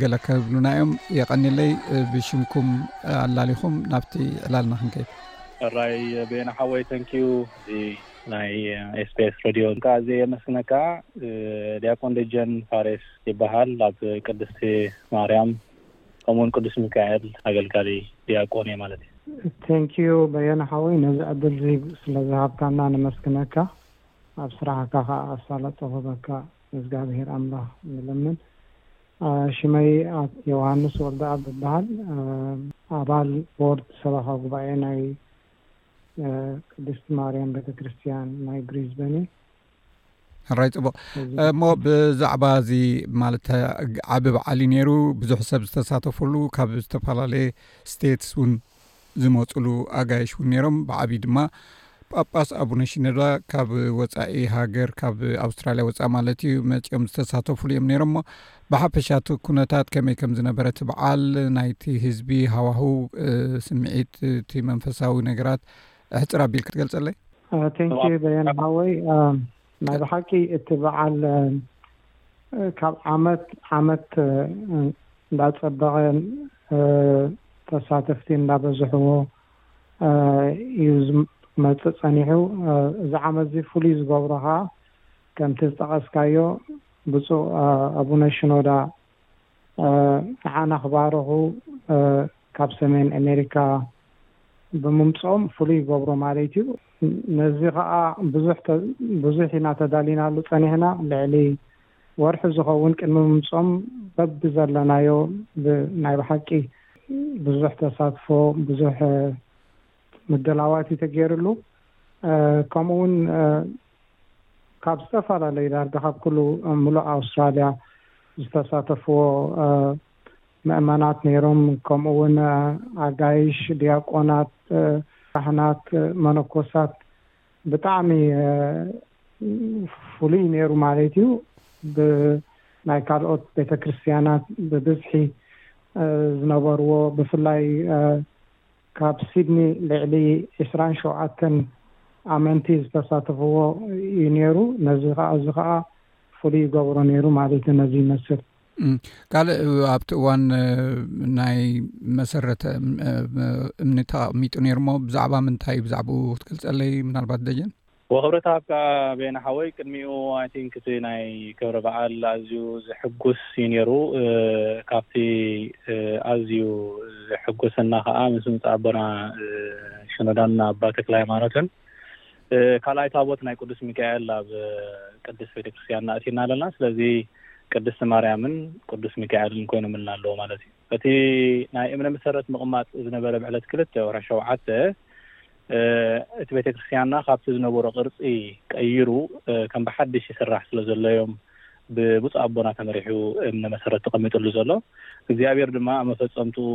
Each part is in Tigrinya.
ገለ ከብሉና እዮም የቀኒለይ ብሽምኩም ኣላሊኩም ናብቲ ዕላልና ክንከይድ። ሕራይ በየነ ሓወይ ተንኪው እዚ ናይ SBS ረድዮ እንካ ኣዝየ የመስግነካ ድያቆን ደጀን ፋሬስ ይበሃል ኣብ ቅድስቲ ማርያም ከምኡ ውን ቅዱስ ሚካኤል ኣገልጋሊ ድያቆን እየ ማለት እየ። ተንኪዩ በየነ ሓወይ ነዚ ዕድልዚ ስለዝሃብካና ነመስግነካ ኣብ ስራሕካ ከኣ ኣሳለጦ ክህበካ ንእዝጋብሄር ኣምላኽ ንለምን። ሽመይ ኣቶ ዮውሃንስ ወልደኣብ እብሃል። ኣባል ቦርድ ሰበኻ ጉባኤ ናይ ቅድስቲ ማርያም ቤተ ክርስቲያን ናይ ብሪዝበን እየ። ሕራይ ጽቡቕ እሞ ብዛዕባ እዚ ማለት ዓቢ በዓል እዩ ነይሩ ብዙሕ ሰብ ዝተሳተፈሉ ካብ ዝተፈላለየ ስቴትስ እውን ዝመጹሉ ኣጋይሽ ውን ነይሮም ብዓብይ ድማ ጳጳስ ኣቡነ ሽኖዳ ካብ ወፃኢ ሃገር ካብ ኣውስትራልያ ወፃኢ ማለት እዩ መፂኦም ዝተሳተፉሉ እዮም ነይሮም ሞ ብሓፈሻቲ ኩነታት ከመይ ከም ዝነበረ እቲ በዓል ናይቲ ህዝቢ ሃዋህው ስምዒት እቲ መንፈሳዊ ነገራት ሕፅር ኣቢልካ ትገልፀለይ ቴንኪ በየን ሓወይ ናይ ብሓቂ እቲ በዓል ካብ ዓመት ዓመት እንዳፀበቐ ተሳተፍቲ እንዳበዝሕዎ እዩ ዝመፅእ ፀኒሑ። እዚ ዓመት እዚ ፍሉይ ዝገብሮ ከዓ ከምቲ ዝጠቐስካዮ ብፁዕ ኣቡነ ሽኖዳ ንዓና ክባርኹ ካብ ሰሜን ኣሜሪካ ብምምጽኦም ፍሉይ ይገብሮ ማለት እዩ። ነዚ ከኣ ብዙሕ ኢና ተዳሊናሉ ጸኒሕና። ልዕሊ ወርሒ ዝኸውን ቅድሚ ምምጽኦም በብዘለናዮ ናይ ብሓቂ ብዙሕ ተሳትፎ ብዙሕ ምድላዋት እዩ ተገይርሉ ከምኡ እውን ካብ ዝተፈላለዩ ዳርጋ ካብ ኩሉ ሙሉእ ኣውስትራሊያ ዝተሳተፍዎ ምእመናት ነይሮም ከምኡ እውን ኣጋይሽ ዲያቆናት ካህናት መነኮሳት ብጣዕሚ ፍሉይ ነይሩ ማለት እዩ ብናይ ካልኦት ቤተ ክርስትያናት ብብዝሒ ዝነበርዎ ብፍላይ ካብ ሲድኒ ልዕሊ ዕስራን ሸውዓተን ኣመንቲ ዝተሳተፍዎ እዩ ነይሩ። ነዚ ኸኣ እዚ ኸኣ ፍሉይ ይገብሮ ነይሩ ማለት እዩ ነዚ ይመስል። ካልእ ኣብቲ እዋን ናይ መሰረተ እምኒ ተቐሚጡ ነይሩሞ ብዛዕባ ምንታይ ብዛዕባኡ ክትገልጸለይ ምናልባት ደጀን? ወክብረት ሃብካ ቤና ሓወይ ቅድሚኡ i think እቲ ናይ ክብረ በዓል ኣዝዩ ዘሕጉስ እዩ ኔሩ ካብቲ ኣዝዩ ዘሕጎሰና ከኣ ምስ ምጻእ ኣቦና ሽኖዳን ኣባ ተክለሃይማኖትን ካልኣይ ታቦት ናይ ቅዱስ ሚካኤል ኣብ ቅድስት ቤተክርስትያንና ኣእቲና ኣለና ስለዚ ቅድስት ማርያምን ቅዱስ ሚካኤልን ኮይኖምልና ኣለዎ ማለት እዩ እቲ ናይ እምነ መሰረት ምቕማጥ ዝነበረ ብዕለት ክልተ ወርሒ ሸውዓተ እቲ ቤተ ክርስትያንና ካብቲ ዝነበሮ ቅርጺ ቀይሩ ከም ብሓድሽ ይስራሕ ስለ ዘሎ እዮም ብብፁእ ኣቦና ተመሪሑ እምነ መሰረት ተቐሚጥሉ ዘሎ። እግዚኣብሔር ድማ ኣብ መፈጸምትኡ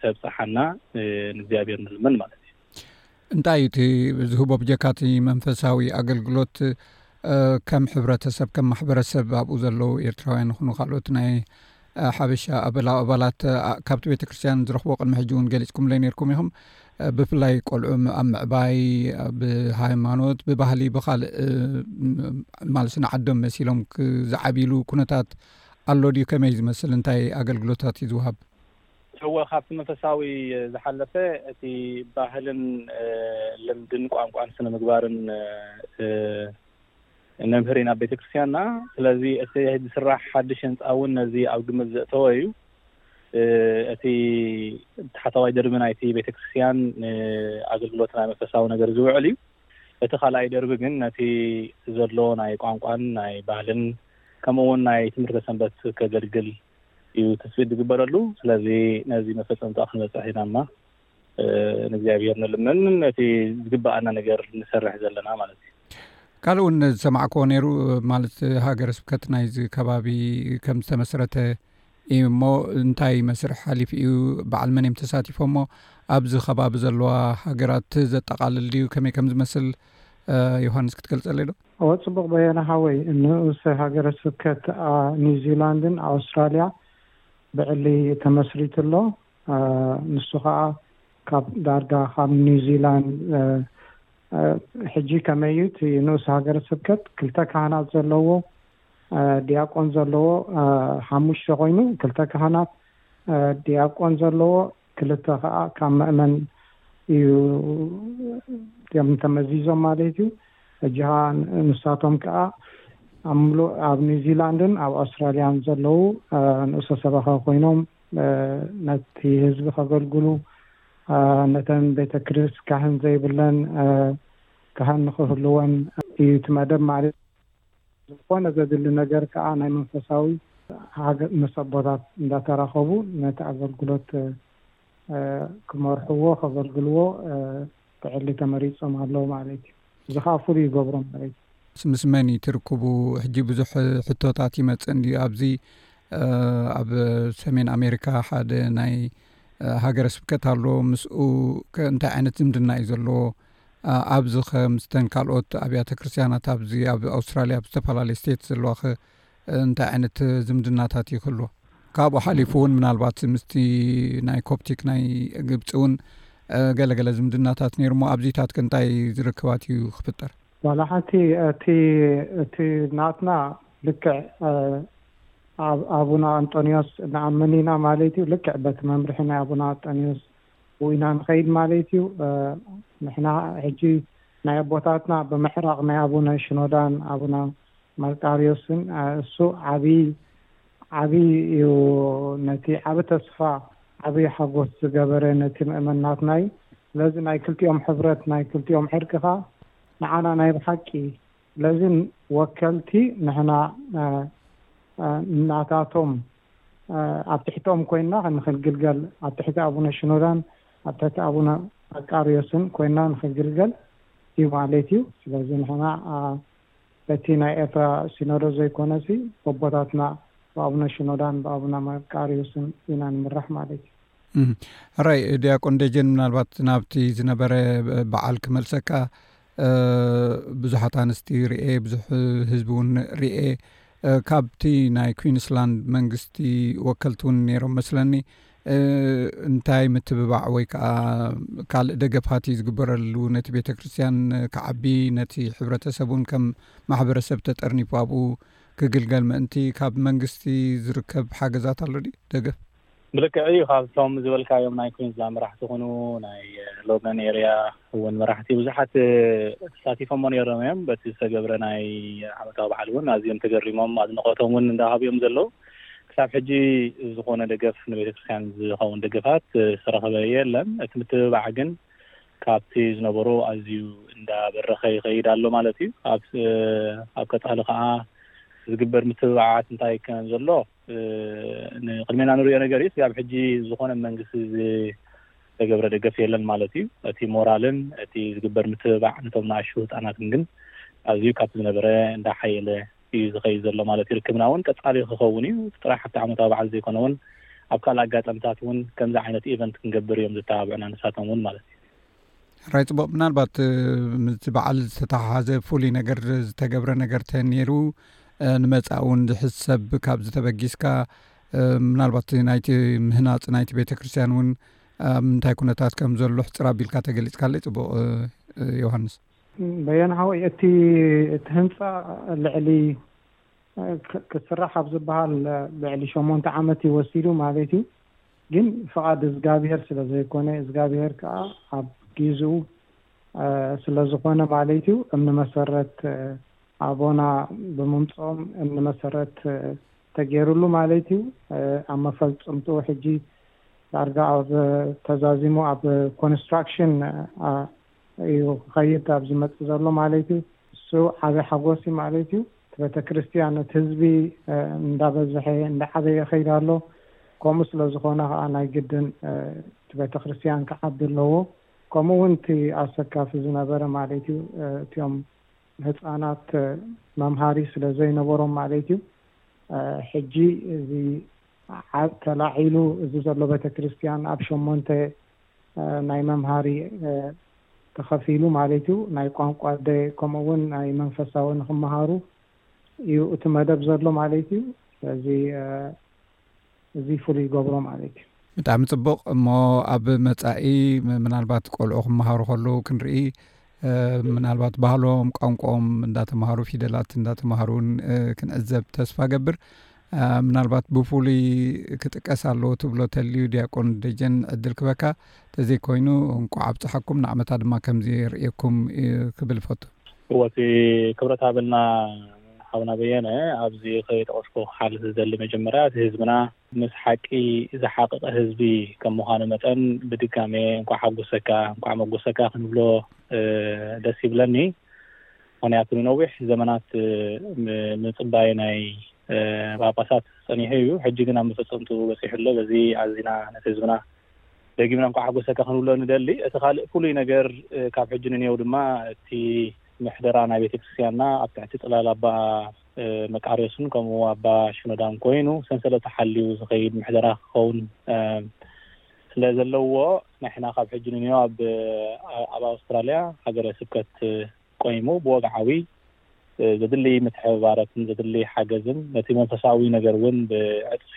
ከብጽሓና ንእግዚኣብሔር ንልምን ማለት እዩ። እንታይ እዩ እቲ ዝህቦ ብጀካ እቲ መንፈሳዊ ኣገልግሎት ከም ሕብረተሰብ ከም ማሕበረሰብ ኣብኡ ዘለዉ ኤርትራውያን ይኹኑ ካልኦት ናይ ሓበሻ ኣበላ ኣባላት ካብቲ ቤተ ክርስትያን ዝረኽቦ ቅድሚ ሕጂ እውን ገሊፅኩምለይ ነርኩም ኢኹም ብፍላይ ቆልዑ ኣብ ምዕባይ ብሃይማኖት ብባህሊ ብካልእ ማለ ስንዓዶም መሲሎም ክዝዓብሉ ኩነታት ኣሎ ድዩ ከመይ ዝመስል እንታይ ኣገልግሎታት እዩ ዝውሃብ እወ ካብቲ መንፈሳዊ ዝሓለፈ እቲ ባህልን ልምድን ቋንቋን ስነምግባርን ነምህር ኢና ኣብ ቤተ ክርስትያንና። ስለዚ እቲ ዝስራሕ ሓድሽ ህንጻ እውን ነዚ ኣብ ግምት ዘእተወ እዩ። እቲ ታሕተዋይ ደርቢ ናይቲ ቤተ ክርስትያን ንኣገልግሎት ናይ መንፈሳዊ ነገር ዝውዕል እዩ። እቲ ካልኣይ ደርቢ ግን ነቲ ዘሎ ናይ ቋንቋን ናይ ባህልን ከምኡ እውን ናይ ትምህርተ ሰንበት ከገልግል እዩ ትጽቢት ዝግበረሉ። ስለዚ ነዚ መፈጸምታኡ ክንበጽሕ ኢና እማ። ንእግዚኣብሔር ንልምን ነቲ ዝግብኣና ነገር ንሰርሕ ዘለና ማለት እዩ ካልእ እውን ዝሰማዕክዎ ነይሩ ማለት ሃገረ ስብከት ናይዚ ከባቢ ከም ዝተመስረተ እዩ እሞ እንታይ መስርሒ ሓሊፉ እዩ በዓል መን እዮም ተሳቲፎ ሞ ኣብዚ ከባቢ ዘለዋ ሃገራት ዘጠቃልል ድዩ ከመይ ከም ዝመስል ዮሃንስ ክትገልፀለይ ዶ እወ ፅቡቅ በየነ ሓወይ ንኡስ ሃገረ ስብከት ኒውዚላንድን ኣውስትራልያ ብዕሊ ተመስሪቱ ኣሎ ንሱ ኸኣ ካብ ዳርጋ ካብ ኒውዚላንድ ሕጂ ከመይ እዩ እቲ ንኡስ ሃገረ ስብከት ክልተ ካህናት ዘለዎ ዲያቆን ዘለዎ ሓሙሽተ ኮይኑ ክልተ ካህናት ዲያቆን ዘለዎ ክልተ ከዓ ካብ መእመን እዩ እዮም ተመዚዞም ማለት እዩ ሕጂ ከዓ ንሳቶም ከዓ ኣብ ምሉእ ኣብ ኒውዚላንድን ኣብ ኣውስትራልያን ዘለዉ ንኡሰ ሰበኻ ኮይኖም ነቲ ህዝቢ ከገልግሉ ነተን ቤተ ክርስ ካህን ዘይብለን ካህን ንክህልወን እዩ እቲ መደብ ማለት ዝኾነ ዘድሊ ነገር ከኣ ናይ መንፈሳዊ ሃገ ምስ ኣቦታት እንዳተራኸቡ ነቲ ኣገልግሎት ክመርሕዎ ከገልግልዎ ክዕሊ ተመሪጾም ኣለዉ ማለት እዩ። እዚ ከኣ ፍሉይ ይገብሮም ማለት እዩ። ምስ መን እዩ ትርክቡ? ሕጂ ብዙሕ ሕቶታት ይመጽእ እንድዩ ኣብዚ ኣብ ሰሜን ኣሜሪካ ሓደ ናይ ሃገረ ስብከት ኣሎ ምስኡ ከ እንታይ ዓይነት ዝምድና እዩ ዘለዎ? ኣብዚ ከ ምስተን ካልኦት ኣብያተ ክርስትያናት ኣብዚ ኣብ ኣውስትራልያ ኣብ ዝተፈላለየ ስቴት ዘለዋ ከ እንታይ ዓይነት ዝምድናታት እዩ ክህልዎ? ካብኡ ሓሊፉ እውን ምናልባት ምስቲ ናይ ኮፕቲክ ናይ ግብፂ እውን ገለገለ ዝምድናታት ነይሩ እሞ ኣብዚታት ከ እንታይ ዝርክባት እዩ ክፍጠር? ዋላ ሓንቲ እቲ እቲ ናትና ልክዕ ኣብ ኣቡነ ኣንጦንዮስ ንኣምን ኢና ማለት እዩ፣ ልክዕ በቲ መምርሒ ናይ ኣቡነ ኣንጦንዮስ ብኡ ኢና ንኸይድ ማለት እዩ። ንሕና ሕጂ ናይ ኣቦታትና ብምሕራቕ ናይ ኣቡነ ሽኖዳን ኣቡነ መርቃርዮስን እሱ ዓቢ ዓቢ እዩ ነቲ ዓቢ ተስፋ ዓቢ ሓጎስ ዝገበረ ነቲ ምእመን ናትናይ ስለዚ ናይ ክልቲኦም ሕብረት ናይ ክልቲኦም ዕርቂ ከኣ ንዓና ናይ ብሓቂ ስለዚ ወከልቲ ንሕና ናታቶም ኣብ ትሕቶም ኮይና ንክንግልገል ኣብ ትሕቲ ኣቡነ ሽኖዳን ኣብ ትሕቲ ኣቡነ መርቃርዮስን ኮይና ንክንግልገል እዩ ማለት እዩ ስለዚ ንሕና በቲ ናይ ኤርትራ ሲኖዶስ ዘይኮነሲ በቦታትና ብኣቡነ ሽኖዳን ብኣቡነ መቃርዮስን ኢና ንምራሕ ማለት እዩ። ሕራይ ዲያቆን ደጀን ምናልባት ናብቲ ዝነበረ በዓል ክመልሰካ ብዙሓት ኣንስቲ ርኤ ብዙሕ ህዝቢ እውን ርኤ ካብቲ ናይ ኩንስላንድ መንግስቲ ወከልቲ እውን ነይሮም መስለኒ እንታይ ምትብባዕ ወይ ከኣ ካልእ ደገፋት እዩ ዝግበረሉ ነቲ ቤተ ክርስትያን ክዓቢ ነቲ ሕብረተሰብ እውን ከም ማሕበረሰብ ተጠርኒፉ ኣብኡ ክግልገል ምእንቲ ካብ መንግስቲ ዝርከብ ሓገዛት ኣሎ ድዩ ደገፍ? ብልክዕ እዩ ካብቶም ዝበልካዮም ናይ ኩንስላንድ መራሕቲ ኩኑ ናይ ሎብነን ኤርያ እውን መራሕቲ ብዙሓት ተሳቲፎሞ ነይሮም እዮም። በቲ ዝተገብረ ናይ ዓመታዊ በዓል እውን ኣዝዮም ተገሪሞም ኣድንቖቶም እውን እንዳሃቡ እዮም ዘለዉ። ክሳብ ሕጂ ዝኾነ ደገፍ ንቤተክርስትያን ዝኸውን ደገፋት ዝተረኸበ የለን። እቲ ምትብባዕ ግን ካብቲ ዝነበሮ ኣዝዩ እንዳበረኸ ይኸይድ ኣሎ ማለት እዩ። ኣብ ቀፃሊ ከዓ ዝግበር ምትብባዓት እንታይ ከምዘሎ፣ ንቅድሜና ንርእዮ ነገር እዩ። ስጋብ ሕጂ ዝኾነ መንግስቲ ዝተገብረ ደገፍ የለን ማለት እዩ። እቲ ሞራልን እቲ ዝግበር ምትብባዕ ነቶም ንኣሽቱ ህጻናትን ግን ኣዝዩ ካብቲ ዝነበረ እንዳሓየለ እዩ ዝኸይድ ዘሎ ማለት እዩ። ርክብና እውን ቀጻሊ ክኸውን እዩ። ጥራሕ ኣብቲ ዓመታዊ በዓል ዘይኮነ እውን ኣብ ካልእ ኣጋጠምታት እውን ከምዚ ዓይነት ኢቨንት ክንገብር እዮም ዘተባብዑና ንሳቶም እውን ማለት እዩ። ሕራይ ፅቡቅ ምናልባት ምስቲ በዓል ዝተተሓሓዘ ፍሉይ ነገር ዝተገብረ ነገር ተነይሩ ንመፃኢ እውን ዝሕዝ ሰብ ካብ ዝተበጊስካ ምናልባት ናይቲ ምህናፅ ናይቲ ቤተክርስትያን እውን ኣብ ምንታይ ኩነታት ከም ዘሎ ሕፅር ኣቢልካ ተገሊፅካለይ ፅቡቅ ዮሃንስ በየን ሓወይ እቲ እቲ ህንፃ ልዕሊ ክስራሕ ኣብ ዝበሃል ልዕሊ ሸሞንተ ዓመት እዩ ወሲዱ ማለት እዩ ግን ፍቃድ እዝጋብሄር ስለ ዘይኮነ እዝጋብሄር ከኣ ኣብ ጊዝኡ ስለ ዝኾነ ማለት እዩ እምኒ መሰረት ኣቦና ብምምጽኦም እምኒ መሰረት ተጌሩሉ ማለት እዩ ኣብ መፈልጽምትኡ ሕጂ ዳርጋ ኣብ ተዛዚሙ ኣብ ኮንስትራክሽን እዩ ክኸይድ ኣብ ዝመጽእ ዘሎ ማለት እዩ። እሱ ዓቢ ሓጎስ እዩ ማለት እዩ። እቲ ቤተክርስትያን እቲ ህዝቢ እንዳበዝሐ እንዳዓበየ ይኸይድ ኣሎ። ከምኡ ስለ ዝኾነ ከኣ ናይ ግድን እቲ ቤተክርስትያን ክዓቢ ኣለዎ። ከምኡ እውን እቲ ኣሰካፊ ዝነበረ ማለት እዩ እቲኦም ህጻናት መምሃሪ ስለ ዘይነበሮም ማለት እዩ ሕጂ እዚ ተላዒሉ እዚ ዘሎ ቤተክርስትያን ኣብ ሸሞንተ ናይ መምሃሪ ተኸፊሉ ማለት እዩ ናይ ቋንቋ ደይ ከምኡ እውን ናይ መንፈሳዊ ንክመሃሩ እዩ እቲ መደብ ዘሎ ማለት እዩ ስለዚ እዚ ፍሉይ ይገብሮ ማለት እዩ። ብጣዕሚ ጽቡቕ እሞ ኣብ መጻኢ ምናልባት ቆልዑ ክመሃሩ ከለዉ ክንርኢ ምናልባት ባህሎም ቋንቋኦም እንዳተምሃሩ ፊደላት እንዳተምሃሩ ውን ክንዕዘብ ተስፋ ገብር ምናልባት ብፍሉይ ክጥቀስ ኣለዎ ትብሎ ተልዩ ዲያቆን ደጀን ዕድል ክበካ ተዘይኮይኑ እንቋ ኣብፀሓኩም ንዓመታ ድማ ከምዚ ርእኩም ክብል ፈቱ እወቲ ክብረት ኣብና ሓውና በየነ ኣብዚ ከይጠቀስኩ ክሓልፍ ዝደሊ መጀመርያ እቲ ህዝብና ምስ ሓቂ ዝሓቐቐ ህዝቢ ከም ምዃኑ መጠን ብድጋሜ እንኳዕ ሓጎሰካ እንኳዕ መጎሰካ ክንብሎ ደስ ይብለኒ። ምኽንያቱ ንነዊሕ ዘመናት ምጽባይ ናይ ጳጳሳት ጸኒሑ እዩ፣ ሕጂ ግን ኣብ መፈጸምትኡ በጺሑ ኣሎ። በዚ ኣዚና ነቲ ህዝብና ደጊምና እንኳዕ ሓጎሰካ ክንብሎ ንደሊ። እቲ ካልእ ፍሉይ ነገር ካብ ሕጂ ንኔው ድማ እቲ ምሕደራ ናይ ቤተ ክርስትያንና ኣብ ትሕቲ ጽላል ኣባ መቃርዮስን ከምኡ ኣባ ሽኖዳን ኮይኑ ሰንሰለቱ ሓልዩ ዝኸይድ ምሕደራ ክኸውን ስለ ዘለዎ ንሕና ካብ ሕጂ ንንዮ ኣብ ኣብ ኣውስትራልያ ሃገረ ስብከት ቆይሙ ብወግዓዊ ዘድሊ ምትሕብባረትን ዘድሊ ሓገዝን ነቲ መንፈሳዊ ነገር እውን ብዕጽፊ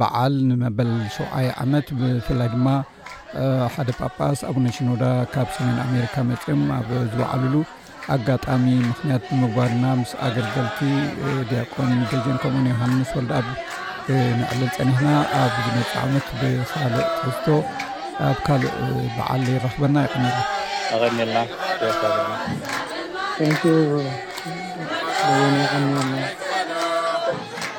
በዓል ንመበል ሸውዓይ ዓመት ብፍላይ ድማ ሓደ ጳጳስ ኣቡነ ሽኖዳ ካብ ሰሜን ኣሜሪካ መፅም ኣብ ዝወዓሉሉ ኣጋጣሚ ምክንያት ብምግባርና ምስ ኣገልገልቲ ዲያቆን ደጀን ከምኡን ዮሃንስ ወልደኣብ ንዕልል ፀኒሕና ኣብ ዝመፅ ዓመት ብካልእ ትሕዝቶ ኣብ ካልእ በዓል ይረክበና ይቀነሉ ኣቀኒልና Thank you.